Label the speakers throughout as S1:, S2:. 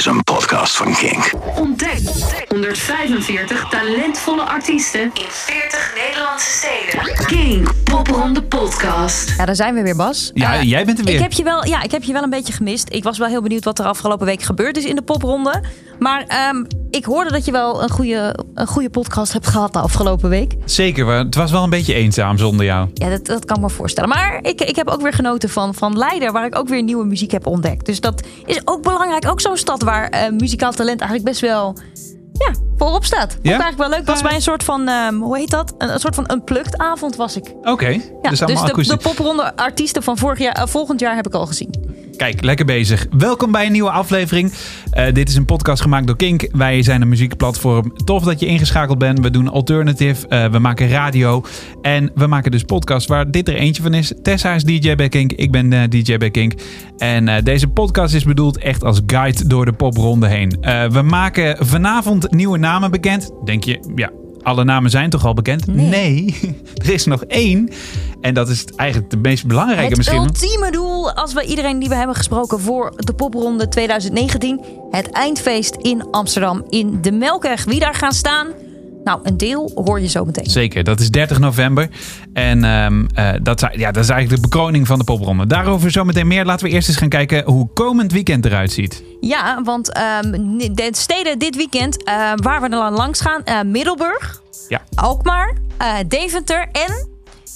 S1: is een podcast van Kink.
S2: Ontdek 145 talentvolle artiesten in 40 Nederlandse steden. Kink Popronde Podcast.
S3: Ja, daar zijn we weer, Bas.
S4: Ja,
S3: Eh,
S4: jij bent er weer.
S3: Ik heb, je wel, ja, ik heb je wel een beetje gemist. Ik was wel heel benieuwd wat er afgelopen week gebeurd is in de popronde. Maar ehm, ik hoorde dat je wel een goede, een goede podcast hebt gehad de afgelopen week.
S4: Zeker, het was wel een beetje eenzaam zonder jou.
S3: Ja, dat, dat kan ik me voorstellen. Maar ik, ik heb ook weer genoten van, van Leiden, waar ik ook weer nieuwe muziek heb ontdekt. Dus dat is ook belangrijk. Ook zo'n stad waar eh, muzikaal talent eigenlijk best wel ja, voorop staat. Vond
S4: Ja?
S3: eigenlijk wel leuk. Was bij een soort van, ehm, hoe heet dat? Een, een soort van unplugged avond was ik.
S4: Oké,
S3: Ja,
S4: dus
S3: dus de, popronde artiesten van vorig jaar, eh, volgend jaar heb ik al gezien.
S4: Kijk, lekker bezig. Welkom bij een nieuwe aflevering. Eh, dit is een podcast gemaakt door Kink. Wij zijn een muziekplatform. Tof dat je ingeschakeld bent. We doen alternative, eh, we maken radio en we maken dus podcasts waar dit er eentje van is. Tessa is DJ bij Kink, ik ben eh, DJ bij Kink. En deze podcast is bedoeld echt als guide door de popronde heen. We maken vanavond nieuwe namen bekend. Denk je, ja, alle namen zijn toch al bekend?
S3: Nee.
S4: er is nog één. En dat is eigenlijk de meest belangrijke
S3: Het
S4: misschien.
S3: ultieme doel, als we iedereen die we hebben gesproken voor de popronde 2019, het eindfeest in Amsterdam in de Melkweg. Wie daar gaan staan? Nou, een deel hoor je zo meteen.
S4: Zeker, dat is 30 november. En ehm, eh, dat, is- ja, dat is eigenlijk de bekroning van de popronde. Daarover zometeen meer. Laten we eerst eens gaan kijken hoe komend weekend eruit ziet.
S3: Ja, want ehm, de steden dit weekend eh, waar we dan langs gaan, eh, Middelburg,
S4: Ja.
S3: Alkmaar, eh, Deventer en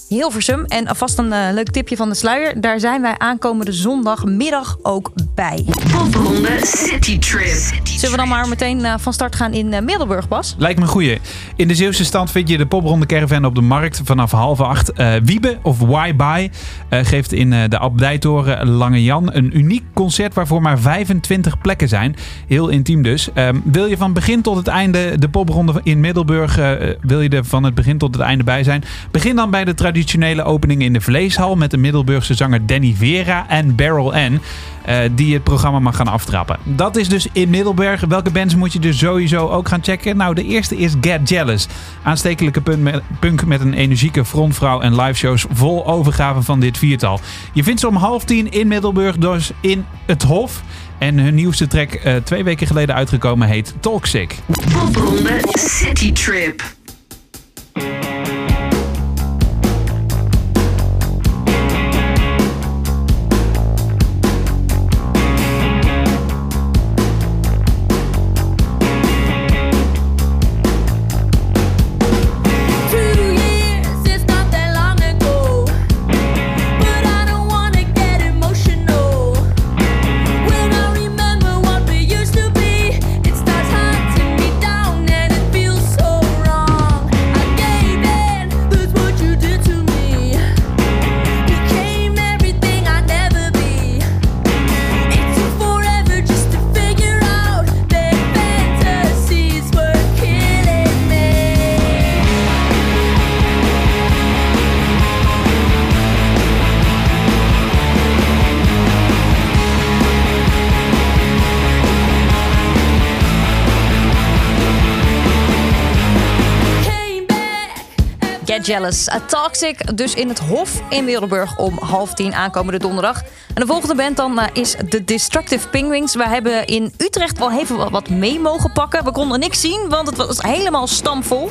S3: Hilversum. En alvast een leuk tipje van de sluier. Daar zijn wij aankomende zondagmiddag ook bij.
S2: Popronde City Trip.
S3: Zullen we dan maar meteen eh, van start gaan in eh, Middelburg, Bas?
S4: Lijkt me een goeie. In de Zeeuwse stand vind je de popronde caravan op de markt vanaf half acht. Eh, Wiebe of Why Buy eh, geeft in de Abdijtoren Lange Jan een uniek concert waarvoor maar 25 plekken zijn. Heel intiem dus. Ehm, wil je van begin tot het einde de popronde in Middelburg, wil je er van het begin tot het einde bij zijn? Begin dan bij de traditionele opening in de Vleeshal met de Middelburgse zanger Danny Vera en Beryl Ann. Eh, die het programma mag gaan aftrappen. Dat is dus in Middelburg. Welke bands moet je dus sowieso ook gaan checken? Nou, de eerste is Get Jealous. Aanstekelijke punk met, een energieke frontvrouw en liveshows vol overgave van dit viertal. Je vindt ze om half tien in Middelburg, dus in het Hof. En hun nieuwste track, eh, twee weken geleden uitgekomen, heet Toxic.
S2: Popronde City Trip.
S3: Jealous. A Toxic, dus in het Hof in Middelburg om half tien aankomende donderdag. En de volgende band dan eh, is The Destructive Penguins. We hebben in Utrecht wel even wat- mee mogen pakken. We konden niks zien, want het was helemaal stamvol.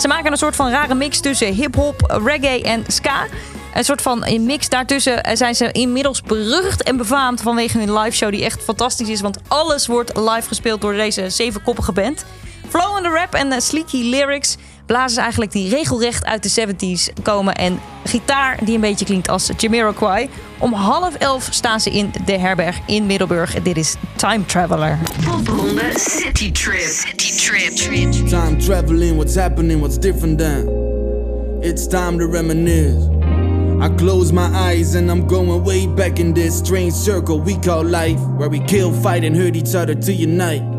S3: Ze maken een soort van rare mix tussen hip-hop, reggae en ska. Een soort van mix daartussen eh, zijn ze inmiddels berucht en befaamd vanwege hun live show die echt fantastisch is. Want alles wordt live gespeeld door deze zevenkoppige band. Flow in the rap en sleeky lyrics blazen ze eigenlijk die regelrecht uit de 70s komen. En gitaar die een beetje klinkt als Jamiroquai. Om half elf staan ze in de herberg in Middelburg. En dit is Time Traveler.
S2: Popronde City Trip. City Trip.
S5: Time traveling, what's happening, what's different then? It's time to reminisce. I close my eyes and I'm going way back in this strange circle we call life, where we kill, fight, and hurt each other to unite.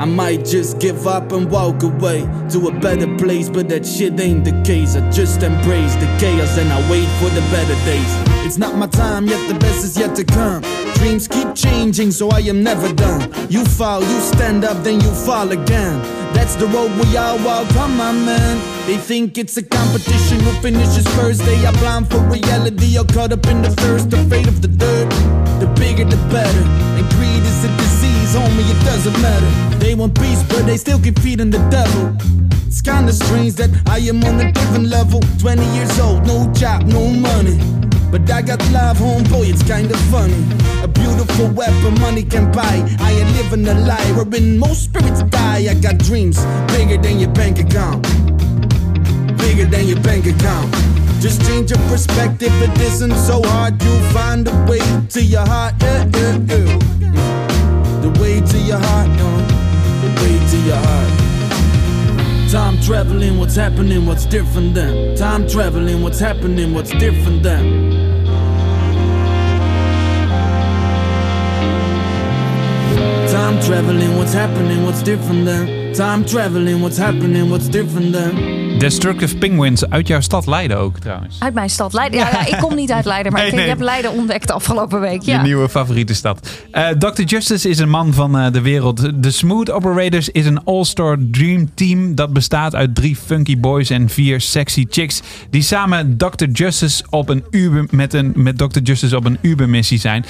S5: I might just give up and walk away to a better place, but that shit ain't the case. I just embrace the chaos and I wait for the better days. It's not my time yet, the best is yet to come. Dreams keep changing, so I am never done. You fall, you stand up, then you fall again. That's the road we all walk, on, man. They think it's a competition who finishes first. They are blind for reality or caught up in the thirst, the fate of the dirt. The bigger, the better. Doesn't matter. They want peace, but they still keep feeding the devil. It's kinda strange that I am on a different level. 20 years old, no job, no money. But I got love, homeboy, it's kinda funny. A beautiful weapon money can buy. I ain't living a lie, wherein most spirits die. I got dreams bigger than your bank account. Bigger than your bank account. Just change your perspective, it isn't so hard. You'll find a way to your heart. Yeah, yeah, yeah. The way to your heart, no. The way to your heart. Time traveling, what's happening, what's different then? Time traveling, what's happening, what's different then? Time traveling, what's happening, what's different then? Time traveling, what's happening, what's different then?
S4: Destructive Penguins uit jouw stad Leiden ook trouwens.
S3: Uit mijn stad Leiden. Ja, ja, ik kom niet uit Leiden, maar
S4: Nee,
S3: ik, heb Leiden ontdekt afgelopen week. Ja.
S4: Je nieuwe favoriete stad. Eh, Dr. Justice is een man van eh, de wereld. De Smooth Operators is een all-star dream team dat bestaat uit drie funky boys en vier sexy chicks die samen Dr. Justice op een Uber met een met Dr. Justice op een Uber missie zijn.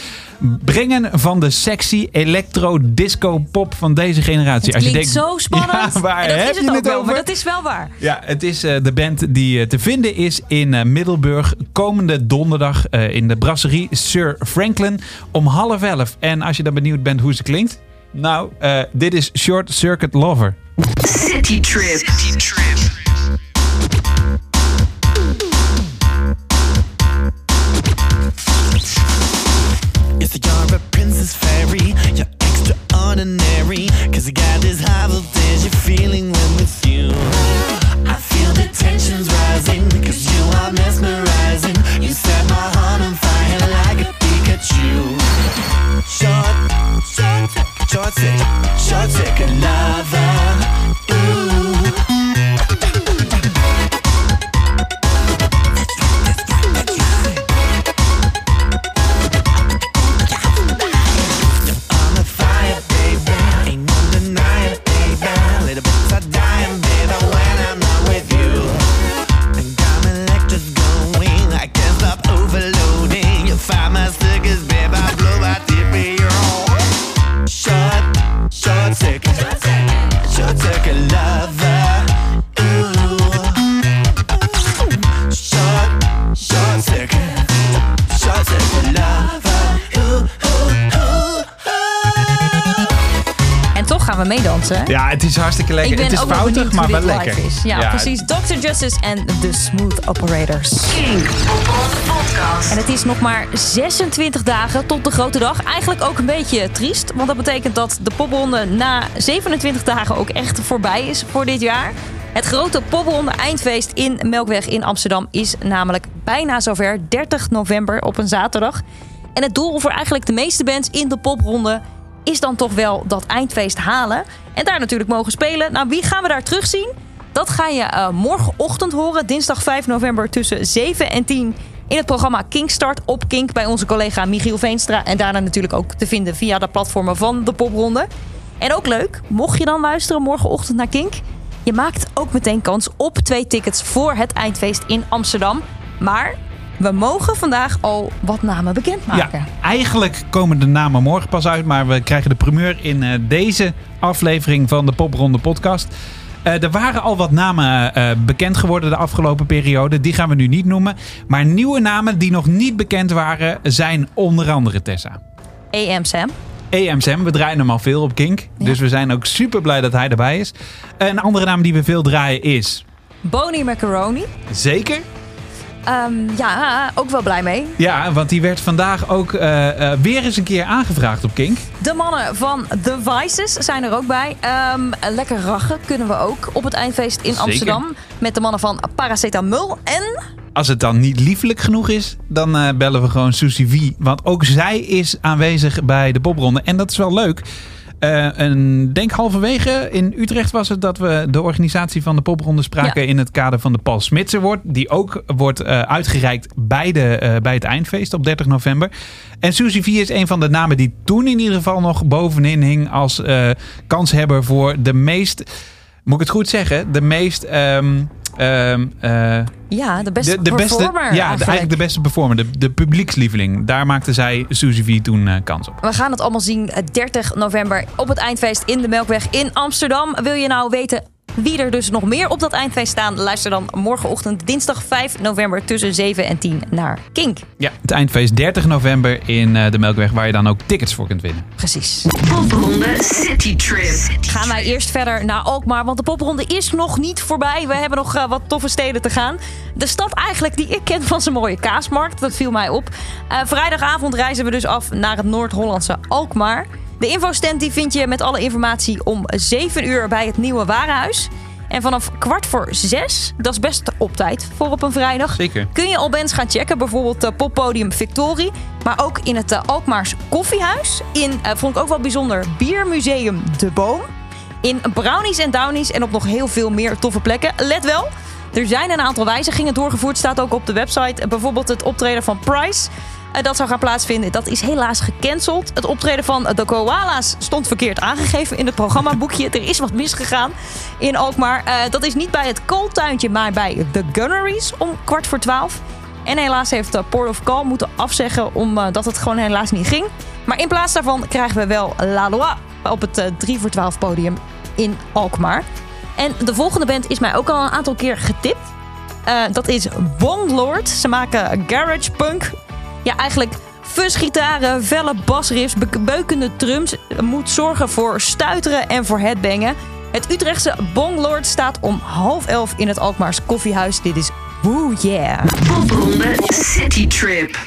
S4: Brengen van de sexy electro disco pop van deze generatie.
S3: Het klinkt zo spannend.
S4: Ja, waar
S3: en dat
S4: heb
S3: is het
S4: je
S3: ook
S4: het
S3: wel,
S4: over?
S3: maar dat is wel waar.
S4: Ja, het is eh, de band die eh, te vinden is in eh, Middelburg komende donderdag eh, in de brasserie Sir Franklin om half elf. En als je dan benieuwd bent hoe ze klinkt, nou, eh, dit is Short Circuit Lover.
S2: City Trip. City Trip.
S1: Yes, you're a princess fairy. You're extraordinary. Cause you got this high voltage feeling when with you. Tensions rising. You are mesmerizing. You set my heart on fire like a Pikachu. Short, short, short, short. Ooh.
S3: Hè?
S4: Ja, het is hartstikke lekker.
S3: Ik ben
S4: het is foutig,
S3: benieuwd
S4: maar wel lekker.
S3: is. Ja, precies. Dr. Justice en The Smooth Operators.
S2: Onze podcast.
S3: En het is nog maar 26 dagen tot de grote dag. Eigenlijk ook een beetje triest. Want dat betekent dat de popronde na 27 dagen ook echt voorbij is voor dit jaar. Het grote popronde eindfeest in Melkweg in Amsterdam is namelijk bijna zover. 30 november op een zaterdag. En het doel voor eigenlijk de meeste bands in de popronde is dan toch wel dat eindfeest halen. En daar natuurlijk mogen spelen. Nou, wie gaan we daar terugzien? Dat ga je eh, morgenochtend horen, dinsdag 5 november tussen 7 en 10 in het programma Kinkstart op Kink bij onze collega Michiel Veenstra. En daarna natuurlijk ook te vinden via de platformen van de Popronde. En ook leuk, mocht je dan luisteren morgenochtend naar Kink, je maakt ook meteen kans op twee tickets voor het eindfeest in Amsterdam. Maar we mogen vandaag al wat namen bekendmaken.
S4: Ja, eigenlijk komen de namen morgen pas uit, maar we krijgen de primeur in eh, deze aflevering van de Popronde podcast. Eh, er waren al wat namen eh, bekend geworden de afgelopen periode. Die gaan we nu niet noemen. Maar nieuwe namen die nog niet bekend waren, zijn onder andere Tessa.
S3: AM Sam.
S4: EMSM, we draaien hem al veel op Kink. Dus we zijn ook super blij dat hij erbij is. Een andere naam die we veel draaien is.
S3: Bonnie Macaroni.
S4: Zeker.
S3: Ehm, ja, ook wel blij mee.
S4: Ja, want die werd vandaag ook eh, eh, weer eens een keer aangevraagd op Kink.
S3: De mannen van The Vices zijn er ook bij. Ehm, lekker rachen kunnen we ook op het eindfeest in
S4: Zeker.
S3: Amsterdam. Met de mannen van Paracetamol en...
S4: Als het dan niet liefelijk genoeg is, dan eh, bellen we gewoon Susie V. Want ook zij is aanwezig bij de popronde. En dat is wel leuk. Eh en denk halverwege in Utrecht was het dat we de organisatie van de popronde spraken
S3: Ja.
S4: in het kader van de Paul Smits Award. Die ook wordt eh, uitgereikt bij, de, eh, bij het eindfeest op 30 november. En Susie V is een van de namen die toen in ieder geval nog bovenin hing als kanshebber voor de meest moet ik het goed zeggen, de meest ehm, ehm, eh,
S3: Ja, de beste
S4: de, de beste,
S3: performer
S4: ja, de,
S3: eigenlijk.
S4: eigenlijk de beste performer, de, de publiekslieveling. Daar maakte zij Suzy V toen eh, kans op.
S3: We gaan het allemaal zien eh, 30 november op het eindfeest in de Melkweg in Amsterdam. Wil je nou weten wie er dus nog meer op dat eindfeest staan? Luister dan morgenochtend dinsdag 5 november tussen 7 en 10 naar Kink.
S4: Ja, het eindfeest 30 november in eh, de Melkweg, waar je dan ook tickets voor kunt winnen.
S3: Precies.
S6: Popronde City Trip.
S3: Gaan wij eerst verder naar Alkmaar, want de popronde is nog niet voorbij. We hebben nog eh, wat toffe steden te gaan. De stad eigenlijk die ik ken van zijn mooie kaasmarkt, dat viel mij op. Eh, vrijdagavond reizen we dus af naar het Noord-Hollandse Alkmaar. De infostand die vind je met alle informatie om 7 uur bij het Nieuwe Warenhuis. En vanaf kwart voor zes, dat is best op tijd voor op een vrijdag...
S4: Zeker.
S3: kun je al bands gaan checken. Bijvoorbeeld uh, poppodium Victorie. Maar ook in het eh, Alkmaars Koffiehuis. In, eh, vond ik ook wel bijzonder, Biermuseum De Boom. In Brownies en Downies en op nog heel veel meer toffe plekken. Let wel, er zijn een aantal wijzigingen doorgevoerd. Staat ook op de website. Bijvoorbeeld het optreden van Price. Eh, dat zou gaan plaatsvinden. Dat is helaas gecanceld. Het optreden van de koala's stond verkeerd aangegeven in het programmaboekje. er is wat misgegaan in Alkmaar. Eh, dat is niet bij het kooltuintje, maar bij de Gunneries om kwart voor twaalf. En helaas heeft de Port of Call moeten afzeggen omdat het gewoon helaas niet ging. Maar in plaats daarvan krijgen we wel La Loi op het eh, 3 voor 12 podium in Alkmaar. En de volgende band is mij ook al een aantal keer getipt. Eh, dat is Bondlord. Ze maken garage punk. Ja, eigenlijk fuzzgitaren, felle basriffs, be- beukende drums. Moet zorgen voor stuiteren en voor headbangen. Het Utrechtse Bonglord staat om half elf in het Alkmaars koffiehuis. Dit is Woo Yeah.
S6: Popronde City Trip.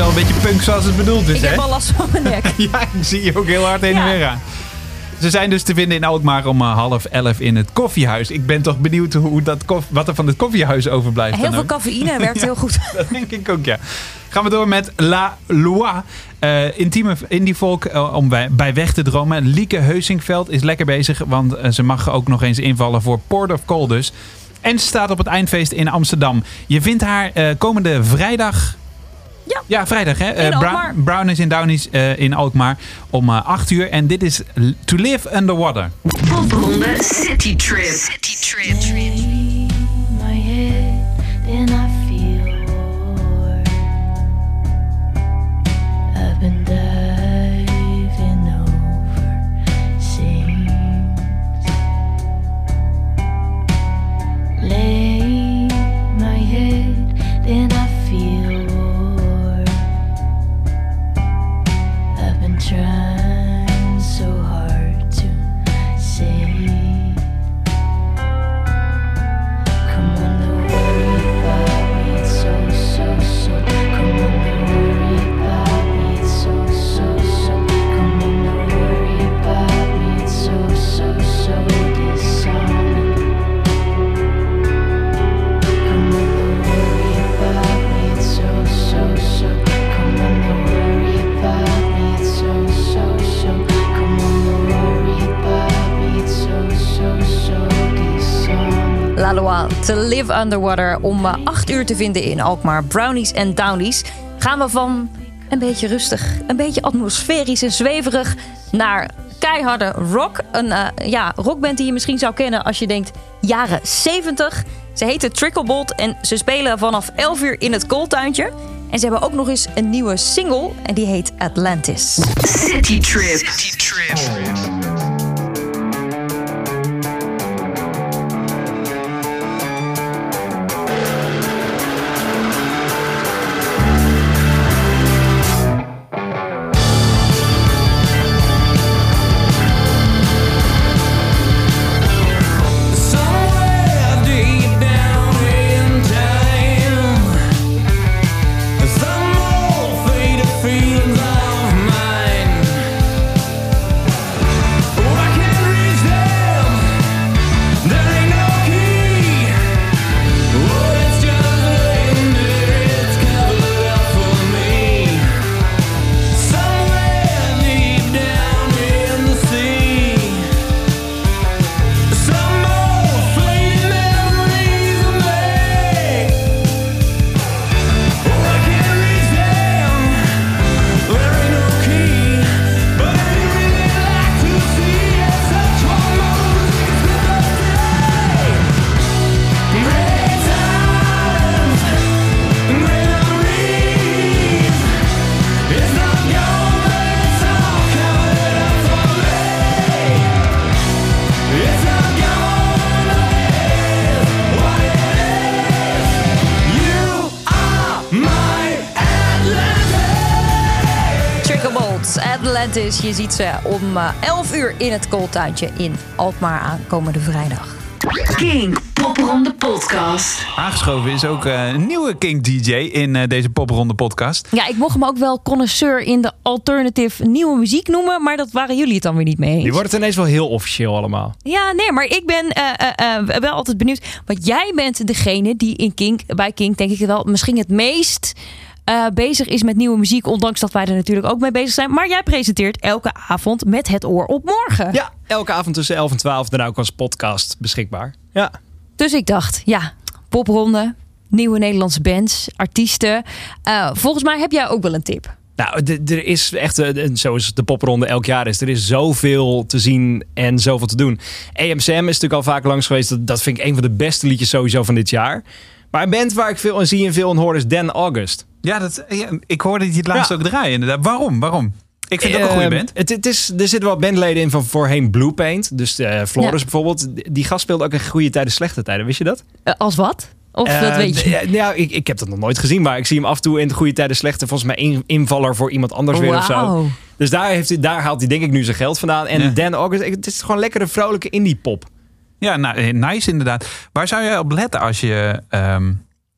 S4: Wel een beetje punk zoals het bedoeld is,
S3: Ik
S4: hè?
S3: heb al last van mijn nek.
S4: Ja, ik zie je ook heel hard heen en
S3: Ja.
S4: weer gaan. Ze zijn dus te vinden in Alkmaar om eh, half elf in het koffiehuis. Ik ben toch benieuwd hoe dat wat er van het koffiehuis overblijft.
S3: Heel veel cafeïne werkt heel goed.
S4: Dat denk ik ook, ja. Gaan we door met La Loi. Eh intieme indie folk eh, om bij, bij weg te dromen. Lieke Heusingveld is lekker bezig, want ze mag ook nog eens invallen voor Port of Call dus. En ze staat op het eindfeest in Amsterdam. Je vindt haar komende vrijdag...
S3: Ja.
S4: Ja, vrijdag hè. Eh, Brown-
S3: Alkmaar.
S4: Brownies in Downies eh, in Alkmaar om eh 8 uur. En dit is To Live Underwater.
S6: Popronde City Trip. City Trip.
S3: Live Underwater. Om eh, 8 uur te vinden in Alkmaar. Brownies en Downies. Gaan we van een beetje rustig, een beetje atmosferisch en zweverig... naar keiharde rock. Een eh, ja, rockband die je misschien zou kennen als je denkt jaren 70. Ze heten Tricklebolt en ze spelen vanaf 11 uur in het kooltuintje. En ze hebben ook nog eens een nieuwe single en die heet Atlantis.
S6: City Trip. City Trip.
S3: Atlantis. Je ziet ze om eh, 11 uur in het kooltuintje in Alkmaar aankomende vrijdag.
S2: Kink Popronde Podcast.
S4: Aangeschoven is ook eh, een nieuwe King DJ in eh, deze popronde podcast.
S3: Ja, ik mocht hem ook wel connoisseur in de alternative nieuwe muziek noemen, maar dat waren jullie het dan weer niet mee eens.
S7: Die wordt het ineens wel heel officieel allemaal.
S3: Ja, nee, maar ik ben eh, eh, eh, wel altijd benieuwd. Want jij bent degene die in Kink, bij Kink denk ik wel, misschien het meest eh, bezig is met nieuwe muziek. Ondanks dat wij er natuurlijk ook mee bezig zijn. Maar jij presenteert elke avond met het oor op morgen.
S7: Ja, elke avond tussen 11 en 12 dan ook als podcast beschikbaar. Ja.
S3: Dus ik dacht, ja, popronde, nieuwe Nederlandse bands, artiesten. Eh, volgens mij heb jij ook wel een tip.
S7: Nou, er is echt, eh, zoals de popronde elk jaar is, er is zoveel te zien en zoveel te doen. EMCM is natuurlijk al vaak langs geweest. Dat, dat vind ik een van de beste liedjes sowieso van dit jaar. Maar een band waar ik veel en zie en veel en hoor is Dan August.
S4: Ja, dat, ja, ik hoorde je het laatst
S7: Ja.
S4: ook draaien inderdaad. Waarom? Waarom? Ik vind het ook een goede
S7: Ehm,
S4: band.
S7: Het, het is, er zitten wel bandleden in van voorheen Blue Paint. Dus eh Floris
S3: Ja.
S7: bijvoorbeeld. Die gast speelde ook in goede tijden, slechte tijden. Wist je dat?
S3: Eh, als wat? Of dat
S7: Eh,
S3: weet je?
S7: Ja, nou, ik, ik heb dat nog nooit gezien, maar ik zie hem af en toe in de goede tijden slechte. Volgens mij in- invaller voor iemand anders weer of zo. Dus daar, heeft hij, daar haalt hij denk ik nu zijn geld vandaan. En
S4: Ja.
S7: Dan August, het is gewoon lekkere vrolijke indie pop.
S4: Ja, nou, eh, nice inderdaad. Waar zou jij op letten als je... ehm,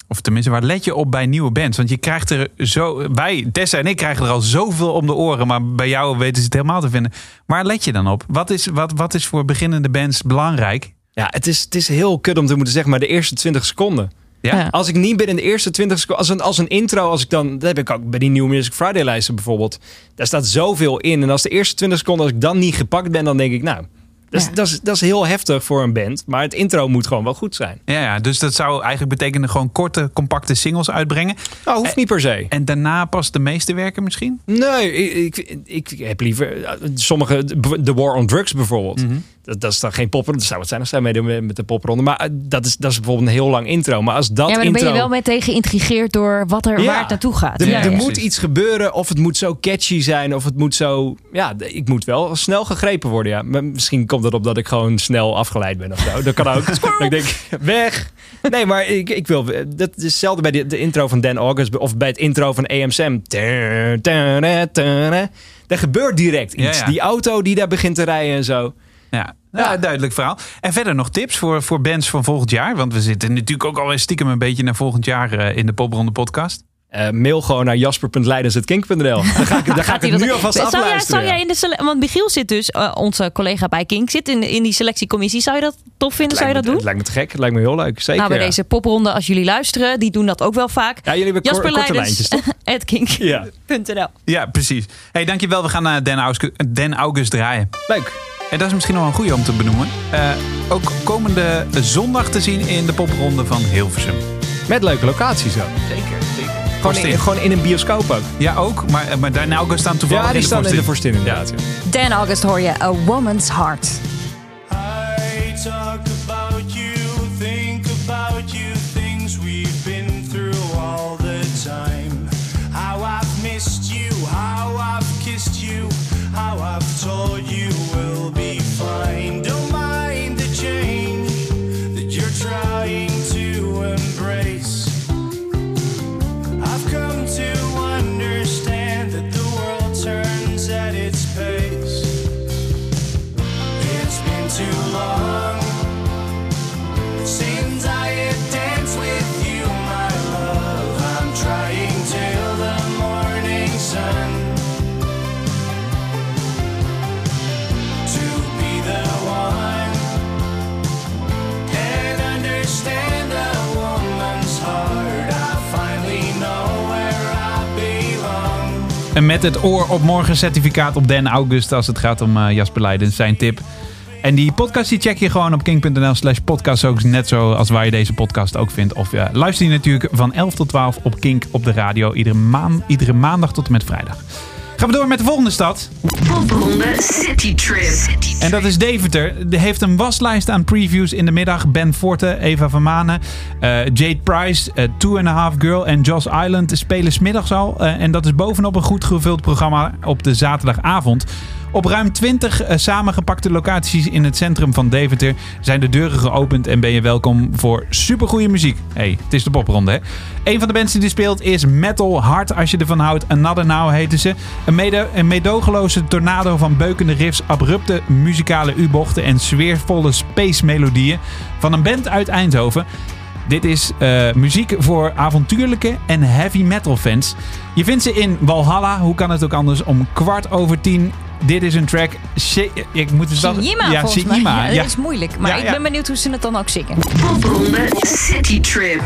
S4: of tenminste, waar let je op bij nieuwe bands? Want je krijgt er zo... Wij, Tessa en ik krijgen er al zoveel om de oren. Maar bij jou weten ze het helemaal te vinden. Waar let je dan op? Wat is, wat, wat is voor beginnende bands belangrijk?
S7: Ja, het is, het is heel kut om te moeten zeggen, maar de eerste 20 seconden.
S4: Ja?
S3: Ja.
S7: Als ik niet binnen de eerste 20 seconden, als een, als een intro, als ik dan, dat heb ik ook bij die New Music Friday lijsten bijvoorbeeld. Daar staat zoveel in. En als de eerste 20 seconden, als ik dan niet gepakt ben, dan denk ik, nou, dat is,
S3: Ja.
S7: dat is, dat is heel heftig voor een band. Maar het intro moet gewoon wel goed zijn.
S4: Ja, ja, dus dat zou eigenlijk betekenen gewoon korte, compacte singles uitbrengen.
S7: Nou, hoeft niet per se.
S4: En daarna pas de meeste werken misschien?
S7: Nee, ik, ik, ik heb liever eh, sommige, The War on Drugs bijvoorbeeld.
S4: Mhm.
S7: Dat, dat is dan geen popronde. Dat zou het zijn als zij meedoen met, met de popronde. Maar eh, dat is, dat is bijvoorbeeld een heel lang intro. Maar als dat
S3: ja, maar dan ben je wel meteen geïntrigeerd door wat er,
S7: Ja.
S3: waar het naartoe gaat.
S7: Er,
S3: Ja,
S7: er
S3: ja.
S7: moet
S4: precies.
S7: iets gebeuren, of het moet zo catchy zijn, of het moet zo. Ja, ik moet wel snel gegrepen worden. Ja. Maar misschien komt het op dat ik gewoon snel afgeleid ben of zo. Dat kan ook. dat ik denk, weg. Nee, maar ik, ik wil. Dat is hetzelfde bij de, de intro van Dan August of bij het intro van AMSM. Er gebeurt direct iets.
S4: Ja, ja.
S7: Die auto die daar begint te rijden en zo.
S4: Ja, ja, duidelijk verhaal. En verder nog tips voor, voor bands van volgend jaar? Want we zitten natuurlijk ook al stiekem een beetje naar volgend jaar eh, in de Popronde podcast.
S7: Eh, mail gewoon naar jasper.leidens.kink.nl. Dan ga ik, dan ga ik het nu alvast
S3: zou jij,
S7: afluisteren.
S3: zou jij in de sele- Want Michiel zit dus, eh, onze collega bij Kink, zit in, in die selectiecommissie. Zou je dat tof vinden? Zou je dat
S7: Het
S3: doen?
S7: lijkt me te gek. Het lijkt me heel leuk. Zeker.
S3: Nou, bij
S7: ja.
S3: deze popronde, als jullie luisteren, die doen dat ook wel vaak.
S7: Ja, jullie hebben
S3: Jasper
S7: lijntjes, toch?
S3: at kink.nl.
S7: Ja.
S4: Ja, precies. hey, dankjewel. We gaan naar Den August, Den August draaien.
S7: Leuk.
S4: En dat is misschien nog wel een goede om te benoemen. Eh, ook komende zondag te zien in de popronde van Hilversum.
S7: Met leuke locaties ook.
S4: Zeker, zeker.
S7: Gewoon in, gewoon in een bioscoop ook.
S4: Ja, ook. Maar, eh, maar Den August staan toevallig
S7: Ja, die
S4: in de
S7: staan in de
S4: Forstin.
S7: Inderdaad. ja.
S3: Dan August hoor je A Woman's Heart.
S8: I talk about you, think about you, things we've been through all the time. How I've missed you, how I've kissed you, how I've told you
S4: En met het oor op morgen certificaat op Den August als het gaat om eh, Jasper Leiden, zijn tip. En die podcast die check je gewoon op king.nl slash podcast. Ook net zo als waar je deze podcast ook vindt. Of ja, luister je natuurlijk van 11 tot 12 op Kink op de radio. Iedere, iedere maandag tot en met vrijdag. Gaan we door met de volgende stad.
S2: Popronde City Trip.
S4: En dat is Deventer. Die heeft een waslijst aan previews in de middag. Ben Forte, Eva van Manen, eh, Jade Price, eh, Two and a Half Girl en Joss Island spelen smiddags al. Eh, en dat is bovenop een goed gevuld programma op de zaterdagavond. Op ruim 20 eh, samengepakte locaties in het centrum van Deventer zijn de deuren geopend en ben je welkom voor supergoeie muziek. hey, het is de popronde hè. Een van de bands die speelt is Metal Hard als je ervan houdt. Another Now heten ze. Een, mede, een meedogenloze tornado van beukende riffs, abrupte muzikale U-bochten en sfeervolle space melodieën van een band uit Eindhoven. Dit is eh, muziek voor avontuurlijke en heavy metal fans. Je vindt ze in Valhalla, hoe kan het ook anders, om kwart over tien. Dit is een track. Ik moet het wel- Ja,
S3: mij. Ja,
S4: ja.
S3: Dat is moeilijk. Maar
S4: Ja,
S3: ik ben benieuwd hoe ze het dan ook zingen.
S2: Popronde City Trip.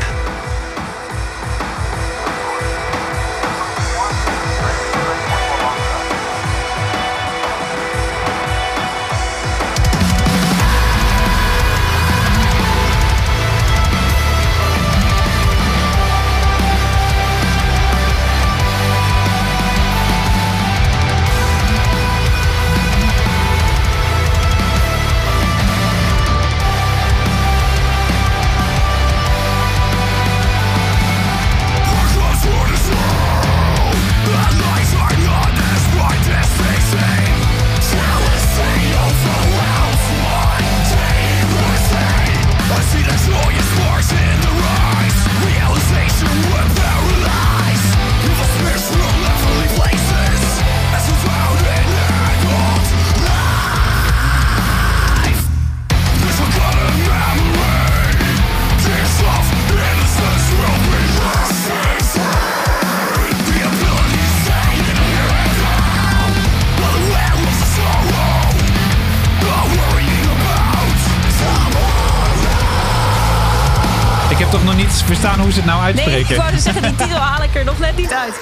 S4: Hoe ze het nou
S3: Nee,
S4: uitspreken.
S3: ik wou dus zeggen, die titel haal ik er nog net niet uit.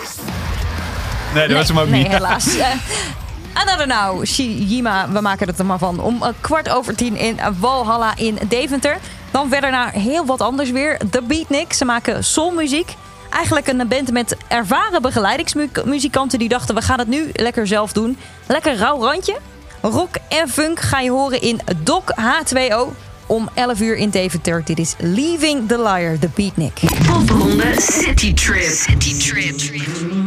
S4: nee, dat
S3: nee,
S4: was hem ook
S3: nee,
S4: niet.
S3: helaas. Eh, Another Now, Shijima, we maken het er maar van. Om eh, kwart over tien in Walhalla in Deventer. Dan verder naar heel wat anders weer. The Beatnik, ze maken soulmuziek. Eigenlijk een band met ervaren begeleidingsmuzikanten die dachten... we gaan het nu lekker zelf doen. Lekker rauw randje. Rock en funk ga je horen in Doc H2O. Om 11 uur in Deventer. Dit is Leaving the Liar, The Beatnik.
S2: Popronde City Trip. City Trip.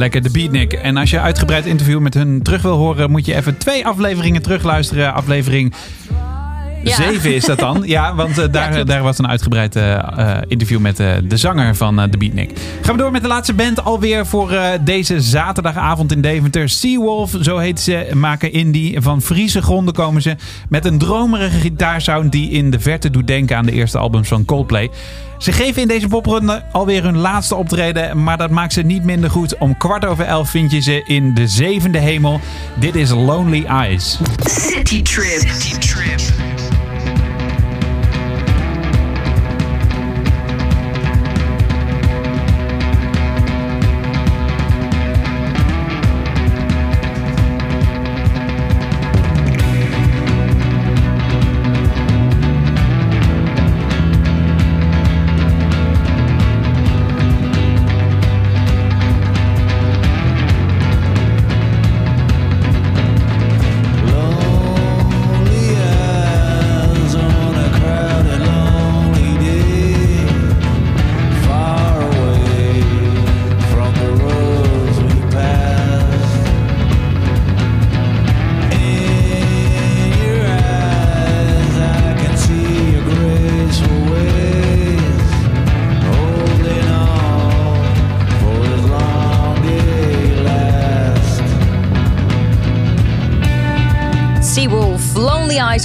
S4: Lekker de Beatnik. En als je uitgebreid interview met hun terug wil horen, moet je even twee afleveringen terugluisteren. Aflevering
S3: Ja.
S4: 7 is dat dan. Ja, want eh, daar, daar was een uitgebreid eh, eh, interview met eh, de zanger van eh de Beatnik. Gaan we door met de laatste band alweer voor eh, deze zaterdagavond in Deventer. Seawolf, zo heet ze, maken indie. Van Friese gronden komen ze met een dromerige gitaarsound die in de verte doet denken aan de eerste albums van Coldplay. Ze geven in deze popronde alweer hun laatste optreden, maar dat maakt ze niet minder goed. Om kwart over elf vind je ze in de zevende hemel. Dit is Lonely Eyes.
S2: City Trip. City Trip.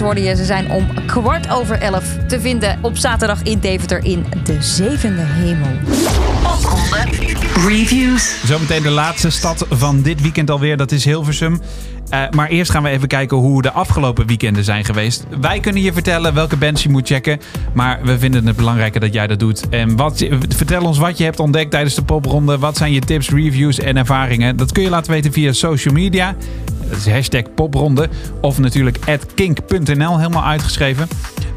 S3: Hoorde je. Ze zijn om kwart over elf te vinden op zaterdag in Deventer in de zevende hemel.
S2: Popronde Reviews.
S4: Zometeen de laatste stad van dit weekend alweer, dat is Hilversum. Eh, maar eerst gaan we even kijken hoe de afgelopen weekenden zijn geweest. Wij kunnen je vertellen welke bands je moet checken. Maar we vinden het belangrijker dat jij dat doet. En wat, vertel ons wat je hebt ontdekt tijdens de popronde. Wat zijn je tips, reviews en ervaringen? Dat kun je laten weten via social media. Dat is hashtag popronde. Of natuurlijk kink.nl, helemaal uitgeschreven.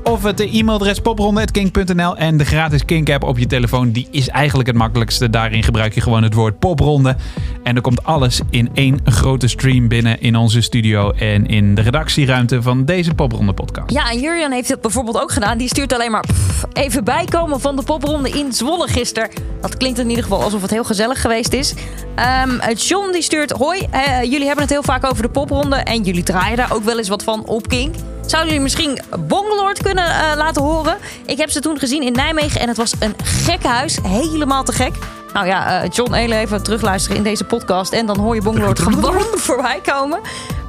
S4: Of het e-mailadres popronde.kink.nl. En de gratis Kink-app op je telefoon, die is eigenlijk het makkelijkste. Daarin gebruik je gewoon het woord popronde. En er komt alles in één grote stream binnen in onze studio en in de redactieruimte van deze popronde podcast.
S3: Ja, en Jurjan heeft het bijvoorbeeld ook gedaan. Die stuurt alleen maar even bijkomen van de popronde in Zwolle gisteren. Dat klinkt in ieder geval alsof het heel gezellig geweest is. Ehm, John die stuurt... Hoi, eh, jullie hebben het heel vaak over de popronde. En jullie draaien daar ook wel eens wat van op Kink. Zouden jullie misschien Bongelord kunnen eh, laten horen? Ik heb ze toen gezien in Nijmegen en het was een gek huis. Helemaal te gek. Nou ja, eh, John, heel even terugluisteren in deze podcast. En dan hoor je Bongelord gewoon voorbij komen.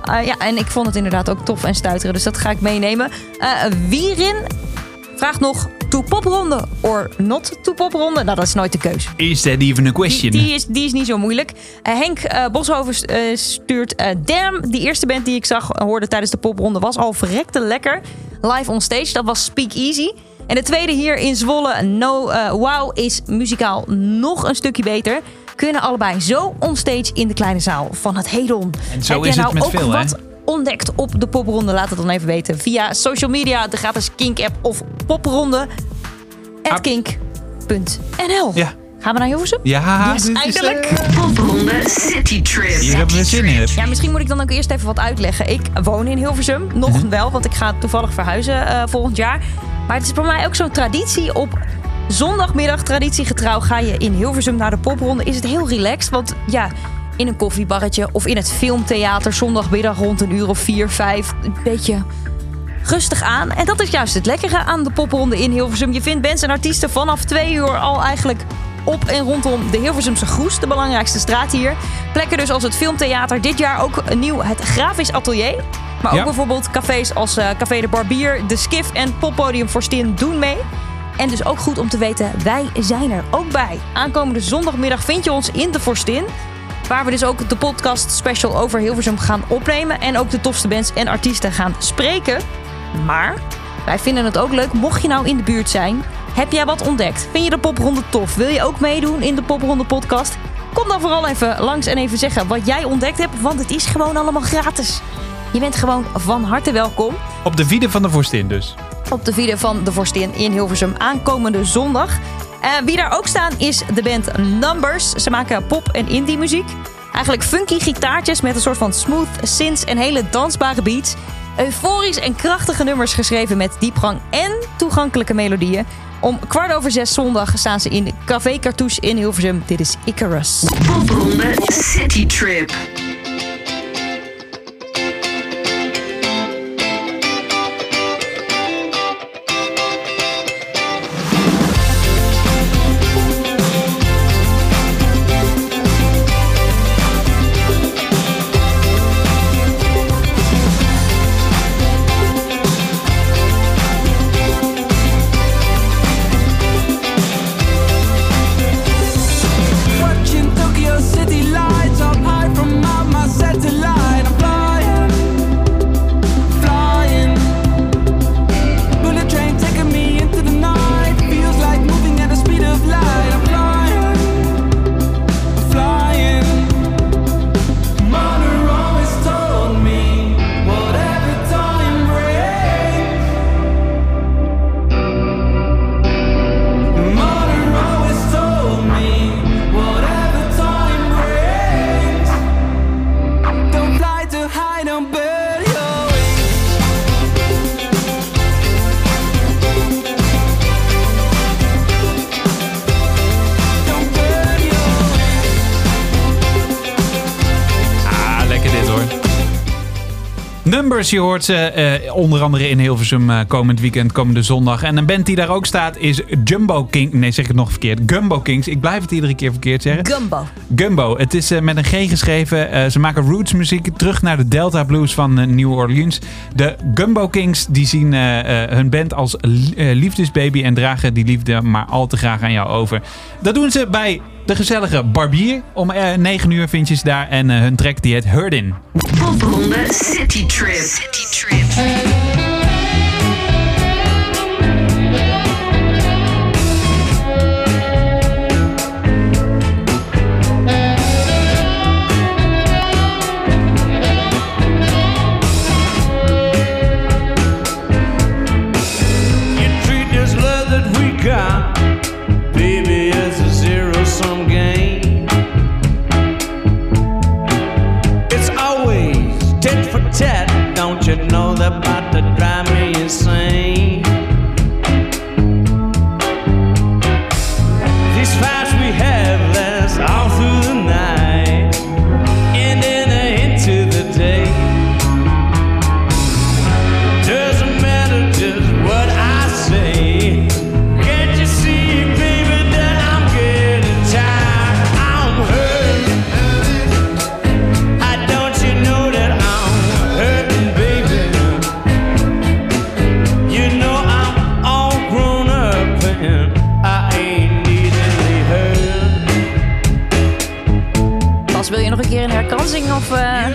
S3: Eh, ja, en ik vond het inderdaad ook tof en stuiteren. Dus dat ga ik meenemen. Wierin vraagt nog... To popronde or not to popronde? Nou, dat is nooit de keus.
S4: Is that even a question?
S3: die, is, die is niet zo moeilijk. Eh, Henk eh, Boshoven eh, stuurt eh Damn. Die eerste band die ik zag, hoorde tijdens de popronde, was al verrekte lekker. Live on stage, dat was Speak Easy. En de tweede hier in Zwolle, No Wow, is muzikaal nog een stukje beter. Kunnen allebei zo onstage in de kleine zaal van het Hedon.
S4: En zo
S3: Heb
S4: is
S3: jij
S4: het
S3: nou
S4: met
S3: ook
S4: veel,
S3: wat ontdekt op de popronde? Laat het dan even weten via social media, de gratis Kink-app of popronde.
S4: Ah.
S3: Kink.nl.
S4: Ja.
S3: Gaan we naar Hilversum?
S4: Ja,
S3: Yes,
S4: is,
S3: eindelijk.
S4: eh,
S2: Popronde City Trip.
S4: hier hebben we zin in.
S3: Ja, misschien moet ik dan ook eerst even wat uitleggen. Ik woon in Hilversum, nog
S4: Mhm.
S3: wel, want ik ga toevallig verhuizen eh, volgend jaar. Maar het is voor mij ook zo'n traditie. Op zondagmiddag, traditiegetrouw, ga je in Hilversum naar de popronde. Is het heel relaxed, want ja, in een koffiebarretje of in het filmtheater zondagmiddag rond een uur of vier, vijf, een beetje rustig aan. En dat is juist het lekkere aan de popronde in Hilversum. Je vindt bands en artiesten vanaf twee uur al eigenlijk op en rondom de Hilversumse Groes, de belangrijkste straat hier. Plekken dus als het Filmtheater, dit jaar ook nieuw het Grafisch Atelier. Maar ook
S4: Ja.
S3: bijvoorbeeld cafés als eh, Café de Barbier, De Skif en Poppodium Forstin doen mee. En dus ook goed om te weten, wij zijn er ook bij. Aankomende zondagmiddag vind je ons in de Forstin. Waar we dus ook de podcast special over Hilversum gaan opnemen. En ook de tofste bands en artiesten gaan spreken. Maar wij vinden het ook leuk, mocht je nou in de buurt zijn. Heb jij wat ontdekt? Vind je de popronde tof? Wil je ook meedoen in de popronde podcast? Kom dan vooral even langs en even zeggen wat jij ontdekt hebt. Want het is gewoon allemaal gratis. Je bent gewoon van harte welkom
S4: Op de wieden van de vorstin dus.
S3: op de video van de Vorstin in Hilversum aankomende zondag. Eh, wie daar ook staan is de band Numbers. Ze maken pop- en indie muziek. Eigenlijk funky gitaartjes met een soort van smooth synths en hele dansbare beats. Euforisch en krachtige nummers geschreven met diepgang en toegankelijke melodieën. Om kwart over zes zondag staan ze in Café Cartouche in Hilversum. Dit is Icarus.
S2: Popronde City Trip.
S4: Je hoort ze eh, onder andere in Hilversum eh, komend weekend, komende zondag. En een band die daar ook staat is Jumbo King. Nee, zeg ik het nog verkeerd. Gumbo Kings. Ik blijf het iedere keer verkeerd zeggen.
S3: Gumbo.
S4: Gumbo. Het is eh, met een G geschreven. Ze maken roots muziek terug naar de Delta Blues van New Orleans. De Gumbo Kings die zien hun band als li- liefdesbaby en dragen die liefde maar al te graag aan jou over. Dat doen ze bij de gezellige Barbier. Om eh 9 uur vind je ze daar en eh, hun track die heet Hurdin.
S2: Popronde City Trip. City Trip.
S3: Je nog een keer een herkansing of... eh?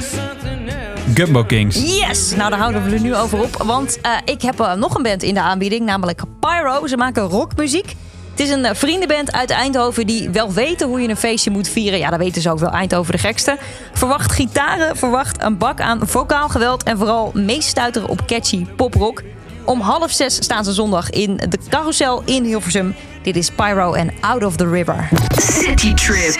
S4: Gumbo Kings.
S3: Yes! Nou, daar houden we er nu over op. Want eh, ik heb eh, nog een band in de aanbieding, namelijk Pyro. Ze maken rockmuziek. Het is een vriendenband uit Eindhoven die wel weten hoe je een feestje moet vieren. Ja, dat weten ze ook wel. Eindhoven de gekste. Verwacht gitaren, verwacht een bak aan vocaal geweld... en vooral meestuiteren op catchy poprock. Om half zes staan ze zondag in de carousel in Hilversum. Dit is Pyro en Out of the River.
S2: City Trip.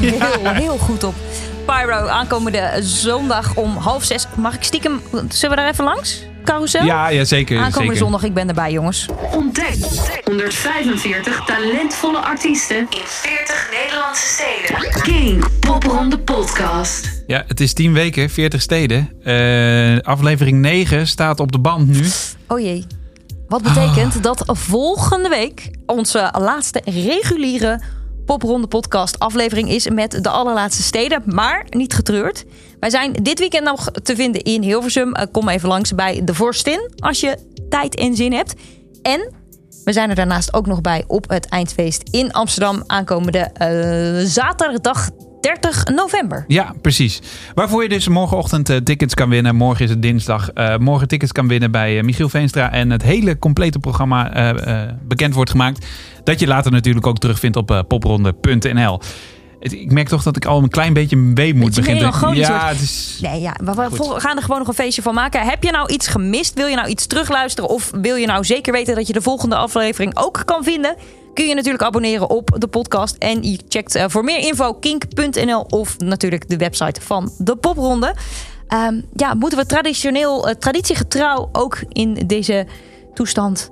S3: heel, heel goed op. Pyro aankomende zondag om half zes. Mag ik stiekem... Zullen we daar even langs? Carousel?
S4: Ja, ja zeker.
S3: Aankomende
S4: zeker.
S3: zondag, ik ben erbij, jongens.
S2: Ontdek 145 talentvolle artiesten in 40 Nederlandse steden. King Popronde Podcast.
S4: Ja, het is 10 weken, 40 steden. Eh, aflevering 9 staat op de band nu.
S3: Oh jee. Wat betekent
S4: Ah.
S3: dat volgende week onze laatste reguliere Popronde podcast aflevering is met de allerlaatste steden. Maar niet getreurd. Wij zijn dit weekend nog te vinden in Hilversum. Eh, kom even langs bij De Vorstin als je tijd en zin hebt. En we zijn er daarnaast ook nog bij op het eindfeest in Amsterdam aankomende eh, zaterdag 30 november.
S4: Ja, precies. Waarvoor je dus morgenochtend eh, tickets kan winnen. Morgen is het dinsdag. Morgen tickets kan winnen bij Michiel Veenstra. En het hele complete programma bekend wordt gemaakt. Dat je later natuurlijk ook terugvindt op eh, popronde.nl. Ik merk toch dat ik al een klein beetje weemoed
S3: Beetje
S4: begin te...
S3: melancholisch
S4: Ja, het is...
S3: Nee, ja, maar we gaan er gewoon nog een feestje van maken. Heb je nou iets gemist? Wil je nou iets terugluisteren? Of wil je nou zeker weten dat je de volgende aflevering ook kan vinden? Kun je natuurlijk abonneren op de podcast. En je checkt eh, voor meer info kink.nl of natuurlijk de website van de Popronde. Ehm, ja, moeten we traditioneel, eh, traditiegetrouw ook in deze toestand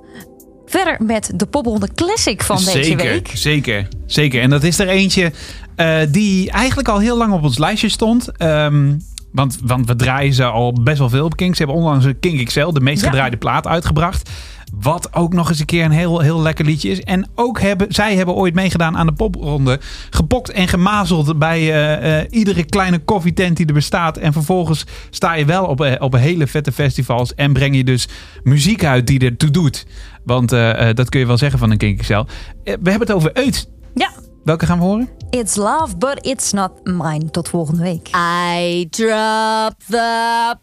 S3: verder met de popronde classic van deze week.
S4: Zeker, zeker. En dat is er eentje eh, die eigenlijk al heel lang op ons lijstje stond. Ehm, want, want we draaien ze al best wel veel op Kink. Ze hebben onlangs een Kink XL, de meest
S3: Ja.
S4: gedraaide plaat, uitgebracht. Wat ook nog eens een keer een heel, heel lekker liedje is. En ook hebben, zij hebben ooit meegedaan aan de popronde. Gepokt en gemazeld bij eh, eh, iedere kleine koffietent die er bestaat. En vervolgens sta je wel op, eh, op hele vette festivals. En breng je dus muziek uit die ertoe doet. Want eh, eh, dat kun je wel zeggen van een Kink XL. Eh, we hebben het over Uit.
S3: Ja,
S4: Welke gaan we horen?
S3: it's love, but it's not mine. Tot volgende week.
S9: I drop the